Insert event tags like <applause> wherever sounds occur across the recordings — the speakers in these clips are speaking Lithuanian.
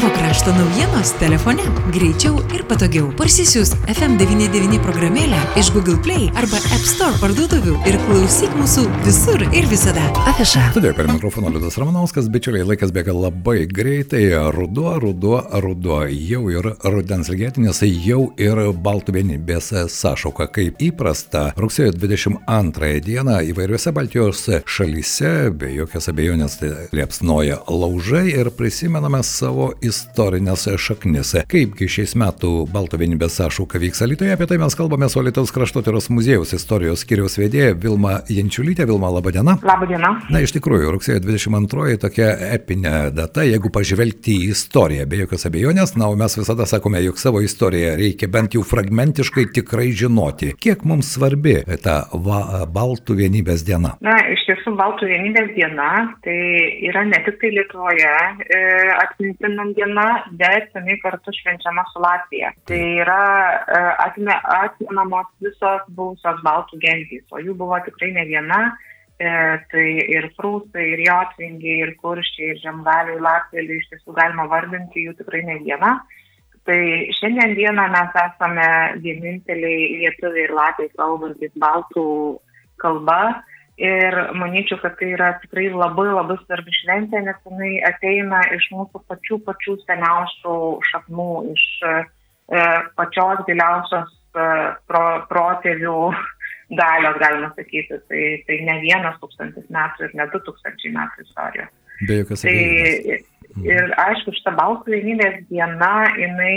Tavo krašto naujienos telefone. Greičiau ir patogiau. Parsisiųs FM99 programėlę iš Google Play arba App Store parduotuvių ir klausyk mūsų visur ir visada. Afiša. Todėl per mikrofoną Liudas Ramanauskas, bičiuliai, laikas bėga labai greitai. Ruduo, ruduo, ruduo. Jau ir rudens ilgėtinis, jau ir baltų vienybės sąšauka. Kaip įprasta, rugsėjo 22 dieną įvairiuose Baltijos šalyse, be jokios abejonės, tai liepsnoja laužai ir prisimename savo istorinės šaknis. Kaipgi šiais metų Balto vienybės sąšauka vyks Alitoje, apie tai mes kalbame su Alitaus kraštotyros muziejaus istorijos skiriaus vedėja Vilma Jančiulytė. Vilma, laba diena. Labą dieną. Na, iš tikrųjų, rugsėjo 22 tokia epinė data, jeigu pažvelgti į istoriją, be jokios abejonės, na, o mes visada sakome, jog savo istoriją reikia bent jau fragmentiškai tikrai žinoti. Kiek mums svarbi ta va, Baltų vienybės diena? Na, iš tiesų, Baltų vienybės diena tai yra ne tik tai Lietuvoje e, atmintinam diena, bet jinai kartu švenčiama su Latvija. Tai yra e, atme, atmenamos visos buvusios baltų gentys, o jų buvo tikrai ne viena. E, tai ir prūsai, ir jotvingiai, ir kuršiai, ir žemgaliai, latviai, iš tiesų galima vardinti jų tikrai ne vieną. Tai šiandien dieną mes esame vieninteliai lietuviai ir latviai kalbantis baltų kalba Ir manyčiau, kad tai yra tikrai labai labai svarbi šventė, nes jinai ateina iš mūsų pačių pačių seniausių šaknų, iš e, pačios giliausios e, pro, protėvių galios, galima sakyti. Tai, tai ne vienas tūkstantis metų ir ne du tūkstančiai metų istorijos. Be jokios tai, abejonės. Ir aišku, šita balsų vienybės diena, jinai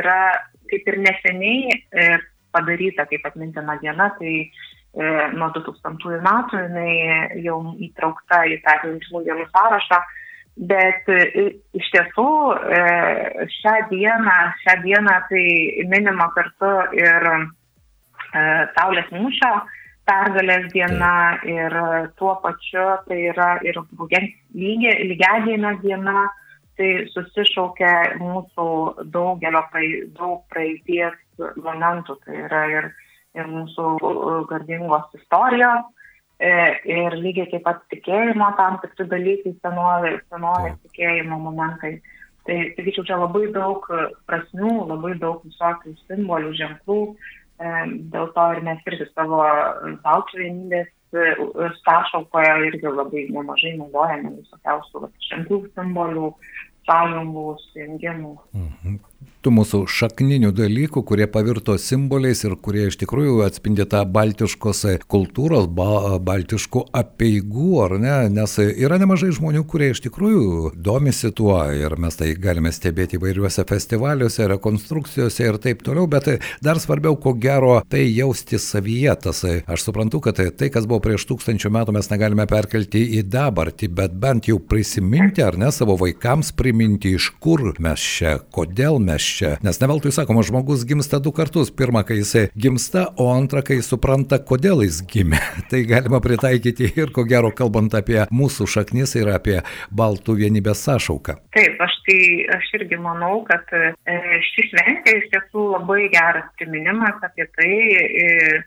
yra kaip ir neseniai e, padaryta kaip atmintina diena, tai nuo 2000 metų jinai jau įtraukta į tą rinkimų dienų sąrašą. Bet e, iš tiesų e, šią dieną, šią dieną tai minima kartu ir Saulės mūšio pergalės diena ir tuo pačiu tai yra ir lygiadienio diena, tai susišaukia mūsų daugelio daug praeities momentų, tai yra ir ir mūsų garbingos istorijos. E, ir lygiai taip pat tikėjimo tam tikri dalykai, senovės, senovės tikėjimo momentai. Tai, sakyčiau, čia labai daug prasmių, labai daug visokių simbolių, ženklų. E, dėl to ir mes irgi savo baltų vienybės sąšaukoje irgi labai nemažai naudojame visokiausių ženklų, simbolių, sąjungų, sujungimų. Mhm tų mūsų šakninių dalykų, kurie pavirto simboliais ir kurie iš tikrųjų atspindi tą baltiškos kultūros, ba, baltiškų apieigų, ar ne? Nes yra nemažai žmonių, kurie iš tikrųjų domisi tuo ir mes tai galime stebėti įvairiuose festivaliuose, rekonstrukcijose ir taip toliau, bet dar svarbiau, ko gero, tai jausti savyje. Tas, aš suprantu, kad tai, kas buvo prieš tūkstančių metų, mes negalime perkelti į dabartį, bet bent jau prisiminti, ar ne, savo vaikams priminti, iš kur mes čia, kodėl mes čia čia. Nes ne veltui sakoma, žmogus gimsta du kartus. Pirmą, kai jisai gimsta, o antrą, kai supranta, kodėl jis gimė. <laughs> tai galima pritaikyti ir, ko gero, kalbant apie mūsų šaknis ir apie baltų vienybės sąšauką. Taip, aš tai aš irgi manau, kad e, ši šventė iš tiesų labai geras priminimas apie tai, e,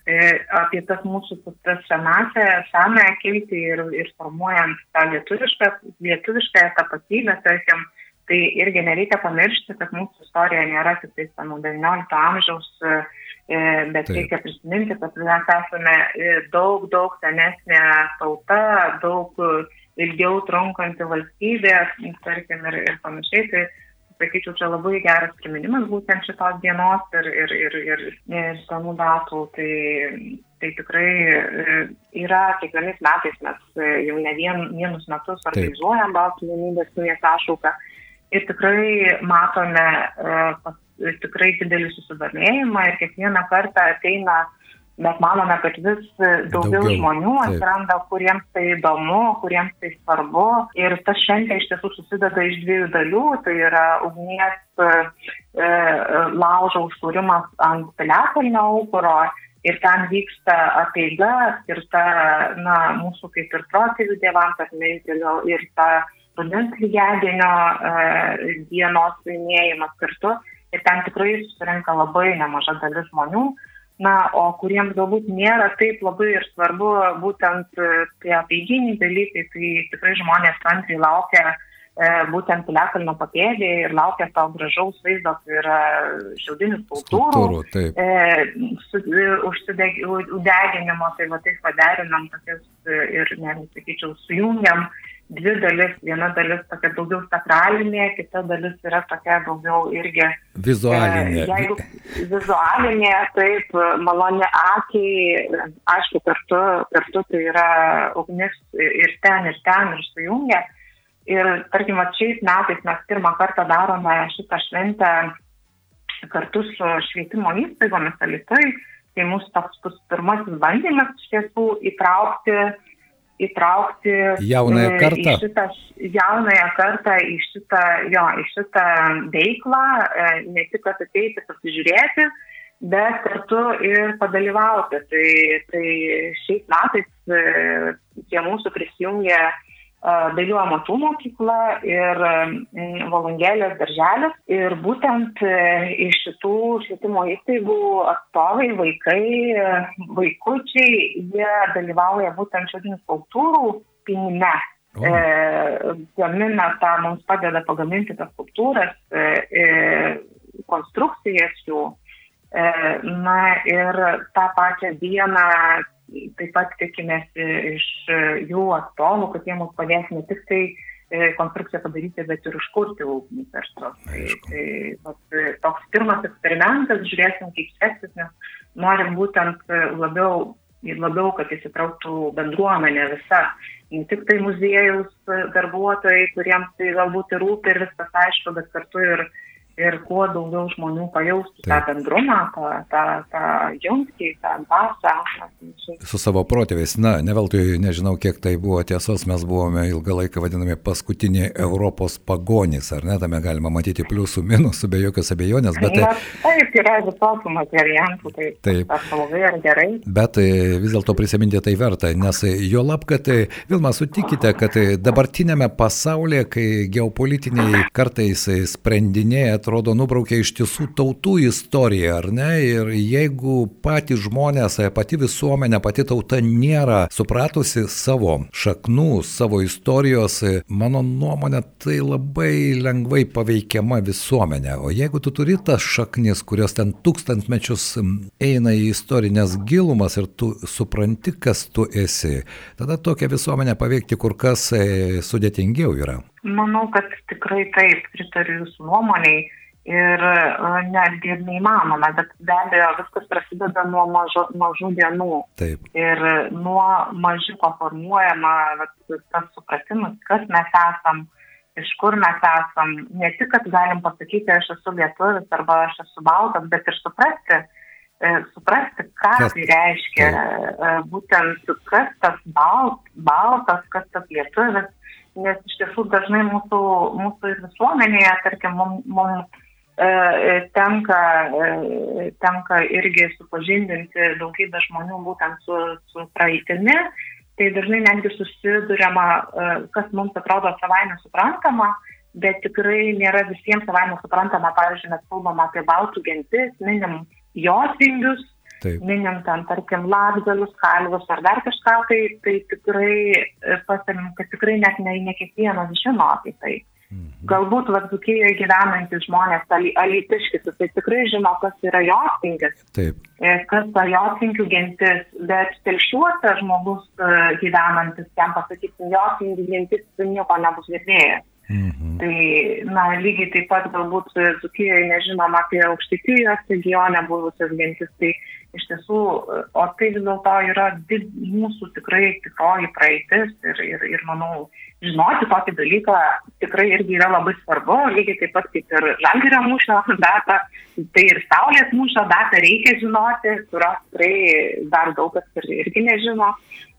e, apie tas mūsų tas senąsią, senąją kilti ir, ir formuojant tą lietuvišką, lietuvišką tapatybę, tarkim, Tai irgi nereikia pamiršti, kad mūsų istorija nėra tik tai nuo XIX amžiaus, e, e, bet Taip. reikia prisiminti, kad mes esame e, daug, daug senesnė tauta, daug ilgiau trunkanti valstybė, tarkim, ir, ir panašiai. Tai, sakyčiau, čia labai geras priminimas būtent šitos dienos ir, ir, ir, ir, ir senų datų. Tai, tai tikrai yra kiekvienais metais mes jau ne vien, vienus metus organizuojam Baltų vienybės naujas sąšauką ir tikrai matome uh, tikrai didelį susidomėjimą ir kiekvieną kartą ateina, mes manome, kad vis daugiau, daugiau. žmonių atsiranda, kuriems tai įdomu, kuriems tai svarbu. Ir ta šventė iš tiesų susideda iš dviejų dalių, tai yra ugnies e, e, laužo užkūrimas ant piliakalnio aukuro. Ir ten vyksta apeiga skirta, na, mūsų kaip ir protėvių dievams atminti ir ta rudens lygiadienio e, dienos minėjimas kartu. Ir ten tikrai susirenka labai nemaža dalis žmonių, na, o kuriems galbūt nėra taip labai ir svarbu būtent e, tie apeiginiai dalykai, tai tikrai žmonės kantriai laukia būtent Piliakalnio papėdėje ir laukia to gražaus vaizdo, tai yra šiaudinis kultūrų, e, užsideg, uždeginimo, tai va taip paderinam tokius ir, netgi sakyčiau, sujungiam dvi dalis. Viena dalis tokia daugiau sakralinė, kita dalis yra tokia daugiau irgi vizualinė. E, jeigu vizualinė, taip, malonė akiai, aišku, kartu, kartu tai yra ugnis ir ten, ir ten, ir sujungia. Ir tarkim, šiais metais mes pirmą kartą darome šitą šventę kartu su švietimo įstaigomis Alitoj. Tai mūsų toks bus pirmasis bandymas iš tiesų įtraukti įtraukti jaunąją e, kartą. Į šitą, jaunąją kartą į šitą, jo, į šitą veiklą, e, ne tik ateiti pasižiūrėti, bet kartu ir padalyvauti. Tai, tai šiais metais e, prie mūsų prisijungė dailių amatų mokykla ir valangėlės darželis. Ir būtent e, iš šitų švietimo įstaigų atstovai, vaikai, vaikučiai, jie dalyvauja būtent šiandien skulptūrų pinime. E, gamina tą, mums padeda pagaminti tas skulptūras, e, e, konstrukcijas jų. E, na ir tą pačią dieną taip pat tikimės iš jų atstovų, kad jie mums padės ne tik tai e, konstrukciją padaryti, bet ir užkurti ugnį tos. Tai, tai vat, toks pirmas eksperimentas, žiūrėsim kaip seksis, nes norim būtent labiau, labiau, kad įsitrauktų bendruomenė visa, ne tik tai muziejaus darbuotojai, kuriems tai galbūt ir rūpi ir viskas aišku, bet kartu ir ir kuo daugiau žmonių pajaustų Taip. tą bendrumą, tą, tą, tą jungtį, tą pasą. Su savo protėviais, na, ne veltui nežinau, kiek tai buvo tiesos, mes buvome ilgą laiką vadinami paskutiniai Europos pagonys, ar ne, tame galima matyti pliusų, minusų, be jokios abejonės, bet... Na, taip, yra visokių variantų, tai taip. tas blogai ar gerai. Bet e, vis dėlto prisiminti tai verta, nes jo lab, kad e, Vilma sutikite, kad e, dabartinėme pasaulyje, kai geopolitiniai kartais sprendiniai atrodo, nubraukia iš tiesų tautų istoriją, ar ne? Ir jeigu patys žmonės, pati visuomenė, pati tauta nėra supratusi savo šaknų, savo istorijos, mano nuomonė, tai labai lengvai paveikiama visuomenė. O jeigu tu turi tas šaknis, kurios ten tūkstantmečius eina į istorinės gilumas ir tu supranti, kas tu esi, tada tokią visuomenę paveikti kur kas sudėtingiau yra. Manau, kad tikrai taip, pritariu jūsų nuomoniai ir netgi ir neįmanoma, bet be abejo viskas prasideda nuo mažo, mažų dienų. Taip. Ir nuo mažiuko formuojama vat, tas supratimas, kas mes esam, iš kur mes esam. Ne tik, kad galim pasakyti, aš esu lietuvis arba aš esu baltas, bet ir suprasti, e, suprasti, ką kas, tai reiškia, taip. E, būtent kas tas balt, baltas, kas tas lietuvis, nes iš tiesų dažnai mūsų, mūsų visuomenėje, tarkim, mums mum, E, e, tenka, e, tenka irgi supažindinti daugybę žmonių būtent su, su praeitimi, tai dažnai netgi susidurėma, kas mums atrodo savaime suprantama, bet tikrai nėra visiems savaime suprantama. Pavyzdžiui, mes kalbam apie baltų gentis, minim jos vingius, Taip. minim ten, tarkim, latgalius, kalvius ar dar kažką, tai, tai tikrai pasirim, kad tikrai net ne, ne kiekvienas žino apie tai. Mhm. Galbūt Vatsukijoje gyvenantis žmonės, alitiškis, tai tikrai žino, kas yra jotvinkis, e, kas ta jotvinkių gentis, bet telšiuose žmogus e, gyvenantis, jam pasakyti, jotvinkių gentis nieko nebus girdėjęs. Mhm. Tai, na, lygiai taip pat galbūt Zukijoje nežinom apie aukštytijos regione buvusias gentis, tai iš tiesų, o tai vis dėlto yra did, mūsų tikrai tikroji praeitis ir, ir, ir manau, žinoti tokį dalyką tikrai irgi yra labai svarbu, lygiai taip pat kaip ir žalgerio mūšio datą, tai ir saulės mūšio datą reikia žinoti, kurios tikrai dar daug kas ir, irgi nežino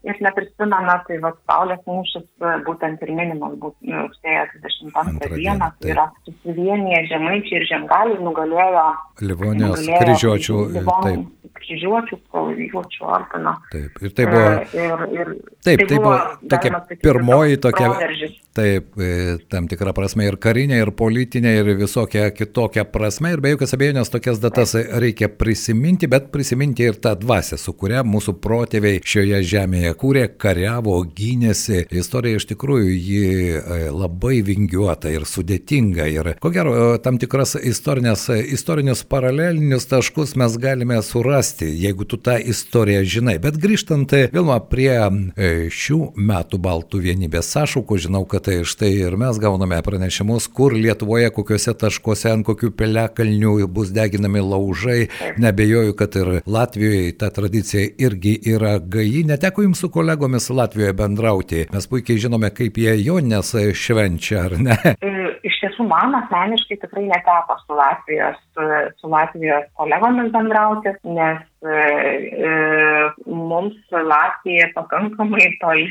ir neprisimena, tai va saulės mūšis būtent ir minimas rugsėjo 22 dieną, tai yra susivienyje žemaičiai ir žemgaliai nugalėjo Livonijos kryžiuočių. Livon, kryžiuočių, kalavijuočių ordino. Taip, ir tai buvo. Ir, ir taip, tai, tai buvo, tokia pirmoji tokia. Proveržis. Taip, tam tikrą prasme ir karinė, ir politinė, ir visokia kitokia prasme. Ir be jokios abejonės tokias datas reikia prisiminti, bet prisiminti ir tą dvasę, su kuria mūsų protėviai šioje žemėje kūrė, kariavo, gynėsi. Istorija iš tikrųjų ji labai vingiuota ir sudėtinga. Ir ko gero, tam tikras istorinės, istorinius paralelinius taškus mes galime surasti, jeigu tu tą istoriją žinai. Bet grįžtant vėl prie šių metų Baltų vienybės sąšaukų, žinau, kad Tai štai ir mes gauname pranešimus, kur Lietuvoje, kokiuose taškuose, ant kokių pelekalnių bus deginami laužai. Nebejoju, kad ir Latvijoje ta tradicija irgi yra gaji. Neteko jums su kolegomis Latvijoje bendrauti. Mes puikiai žinome, kaip jie Jonės švenčia, ar ne? E, iš tiesų, man asmeniškai tikrai neteko su Latvijos, su Latvijos kolegomis bendrauti, nes e, e, mums Latvija pakankamai toli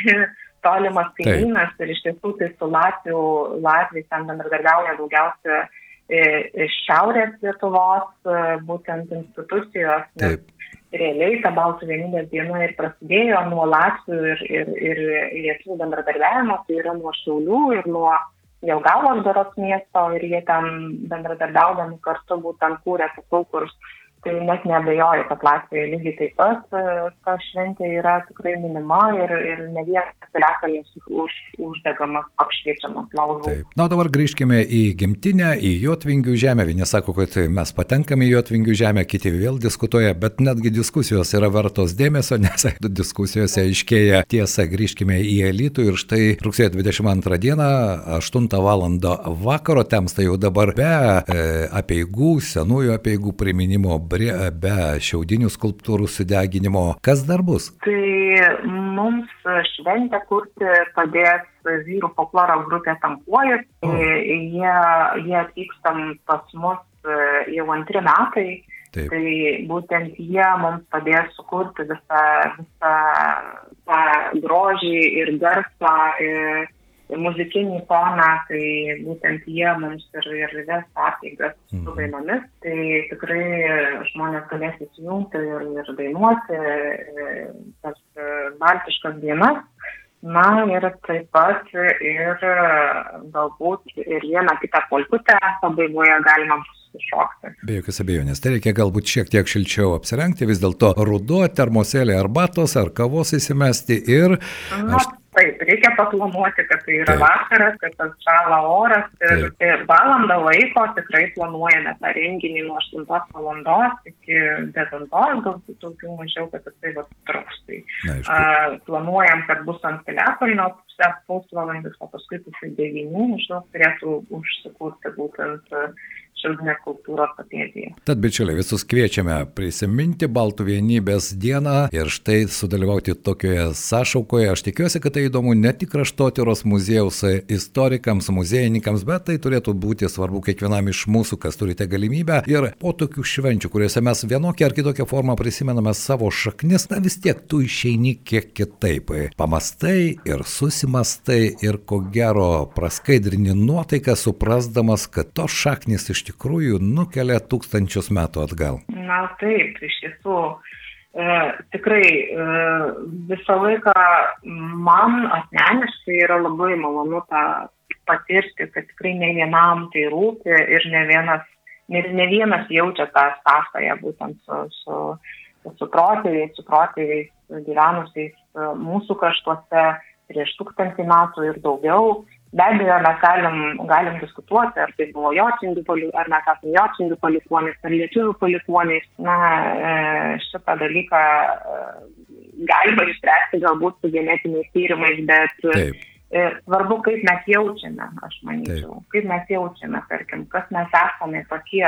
tolimas kaimynas ir iš tiesų tai su Latvių, Latvijais ten bendradarbiauja daugiausia e, iš šiaurės Lietuvos e, būtent institucijos. Taip. Realiai ta Baltų vienybės diena ir prasidėjo nuo Latvių ir, ir, ir Lietuvų bendradarbiavimo, tai yra nuo Šiaulių ir nuo Jelgavos Doros miesto ir jie ten bendradarbiaudami kartu būtent kūrė pasaukurs Tai net nebejoju, kad Latvijoje lygiai taip pat e, ta šventė yra tikrai minima ir, ir ne vienas piliakalnis už, uždegamas, apšviečiamas laužų. Na, dabar grįžkime į gimtinę, į Jotvingių žemę. Vieni sako, kad mes patenkame į Jotvingių žemę, kiti vėl diskutuoja, bet netgi diskusijos yra vertos dėmesio, <laughs> nes diskusijose aiškėja tiesa. Grįžkime į elitų ir štai rugsėjo 22 dieną, 8 val. vakaro, temsta jau dabar be e, apieigų, senųjų apieigų priminimo prie, be šiaudinių skulptūrų sudeginimo. Kas dar bus? Tai mums šventę kurti padės vyrų folkloro grupė Tampuojas. Oh. Jie, jie atvykstam pas mus e, jau antri metai. Taip. Tai būtent jie mums padės sukurti visą, visą tą grožį ir garsą. Ir muzikinį toną, tai būtent jie mums ir, ir ves apeigas su mhm. dainomis, tai tikrai žmonės galės įsijungti ir, ir dainuoti e, tas e, baltiškas dienas. Na ir taip pat ir galbūt ir vieną kitą polkutę pabaigoje galima iššokti. Be jokios abejonės, tai reikia galbūt šiek tiek šilčiau apsirengti, vis dėlto ruduo, termoselė arbatos ar kavos įsimesti ir... Na, aš Taip, reikia paplanuoti, kad tai yra Taip. vakaras, kad tas šala oras ir, ir valandą laiko tikrai planuojame tą renginį nuo 8 valandos iki 9, galbūt daugiau mažiau, kad tai va truks. Tai, a, planuojam, kad bus ant piliakalnio pusvalandis, o paskui pusė 9, maždaug turėtų užsikurti būtent šiaurinė kultūros papėdėje. Tad, bičiuliai, visus kviečiame prisiminti Baltų vienybės dieną ir štai sudalyvauti tokioje sąšaukoje. Aš tikiuosi, kad tai įdomu ne tik kraštotyros muziejaus istorikams, muziejininkams, bet tai turėtų būti svarbu kiekvienam iš mūsų, kas turite galimybę. Ir po tokių švenčių, kuriuose mes vienokią ar kitokią formą prisimename savo šaknis, na vis tiek tu išeini kiek kitaip. Pamastai ir susimastai ir ko gero praskaidrini nuotaiką, suprasdamas, kad tos šaknis iš tikrųjų nukelia tūkstančius metų atgal. Na taip, iš tiesų. E, tikrai e, visą laiką man asmeniškai yra labai malonu tą patirti, kad tikrai ne vienam tai rūpi ir ne vienas, ne, ne vienas jaučia tą sąsąją būtent su, su, su protėviais, su protėviais gyvenusiais e, mūsų kraštuose prieš tūkstantį metų ir daugiau. Be abejo, mes galim, galim diskutuoti, ar tai buvo jocingių palikuonys, ar mes esame jocingių palikuonys, ar lietuvių palikuonys. Na, e, šitą dalyką e, galima išspręsti galbūt su genetiniais tyrimais, bet Taip. E, svarbu, kaip mes jaučiame, aš manyčiau, Taip. kaip mes jaučiame, tarkim, kas mes esame tokie.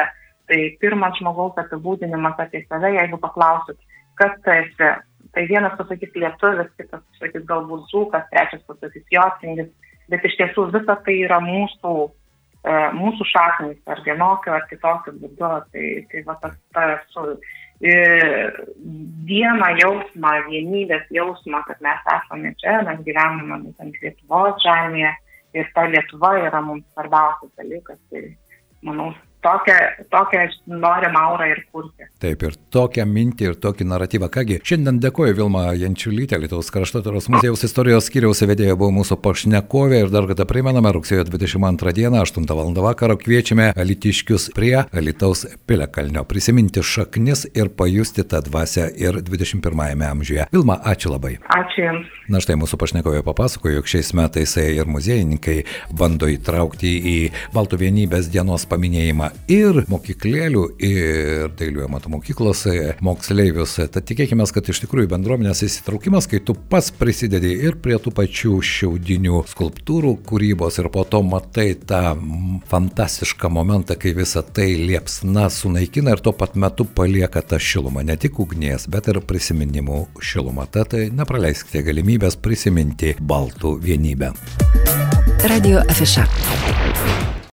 Tai pirmas žmogaus apibūdinimas apie save, jeigu paklausit, kas tu esi, tai vienas pasakys lietuvis, kitas pasakys galbūt žūkas, trečias pasakys jocingis bet iš tiesų visa tai yra mūsų, e, mūsų šaknis ar vienokio ar kitokio būdu. Tai, tai va tas, tas su, e, vieną jausmą, vienybės jausmą, kad mes esame čia, mes gyvename būtent Lietuvos žemėje ir ta Lietuva yra mums svarbiausias dalykas. Tai manau, tokią, tokią norim aurą ir kurti. Taip, ir tokią mintį, ir tokį naratyvą. Kągi, šiandien dėkoju Vilma Jančiulytė, Lietuvos kraštotyros muziejaus istorijos skyriaus vedėja buvo mūsų pašnekovė ir dar kartą primename, rugsėjo 22 dieną, 8 val. vakaro kviečiame alitiškius prie Alitaus Pilekalnio prisiminti šaknis ir pajusti tą dvasę ir 21 amžiuje. Vilma, ačiū labai. Ačiū Jums. Na štai mūsų pašnekovė papasakojo, jog šiais metais ir muziejininkai bando įtraukti į Baltų vienybės dienos paminėjimą ir mokyklėlių, ir dailiųjų amatų mokyklos moksleivius. Tad tikėkime, kad iš tikrųjų bendruomenės įsitraukimas, kai tu pats prisidedi ir prie tų pačių šiaudinių skulptūrų kūrybos ir po to matai tą fantastišką momentą, kai visa tai liepsna sunaikina ir tuo pat metu palieka tą šilumą, ne tik ugnies, bet ir prisiminimų šilumą. Tad nepraleiskite galimybės prisiminti Baltų vienybę. Radio Afiša.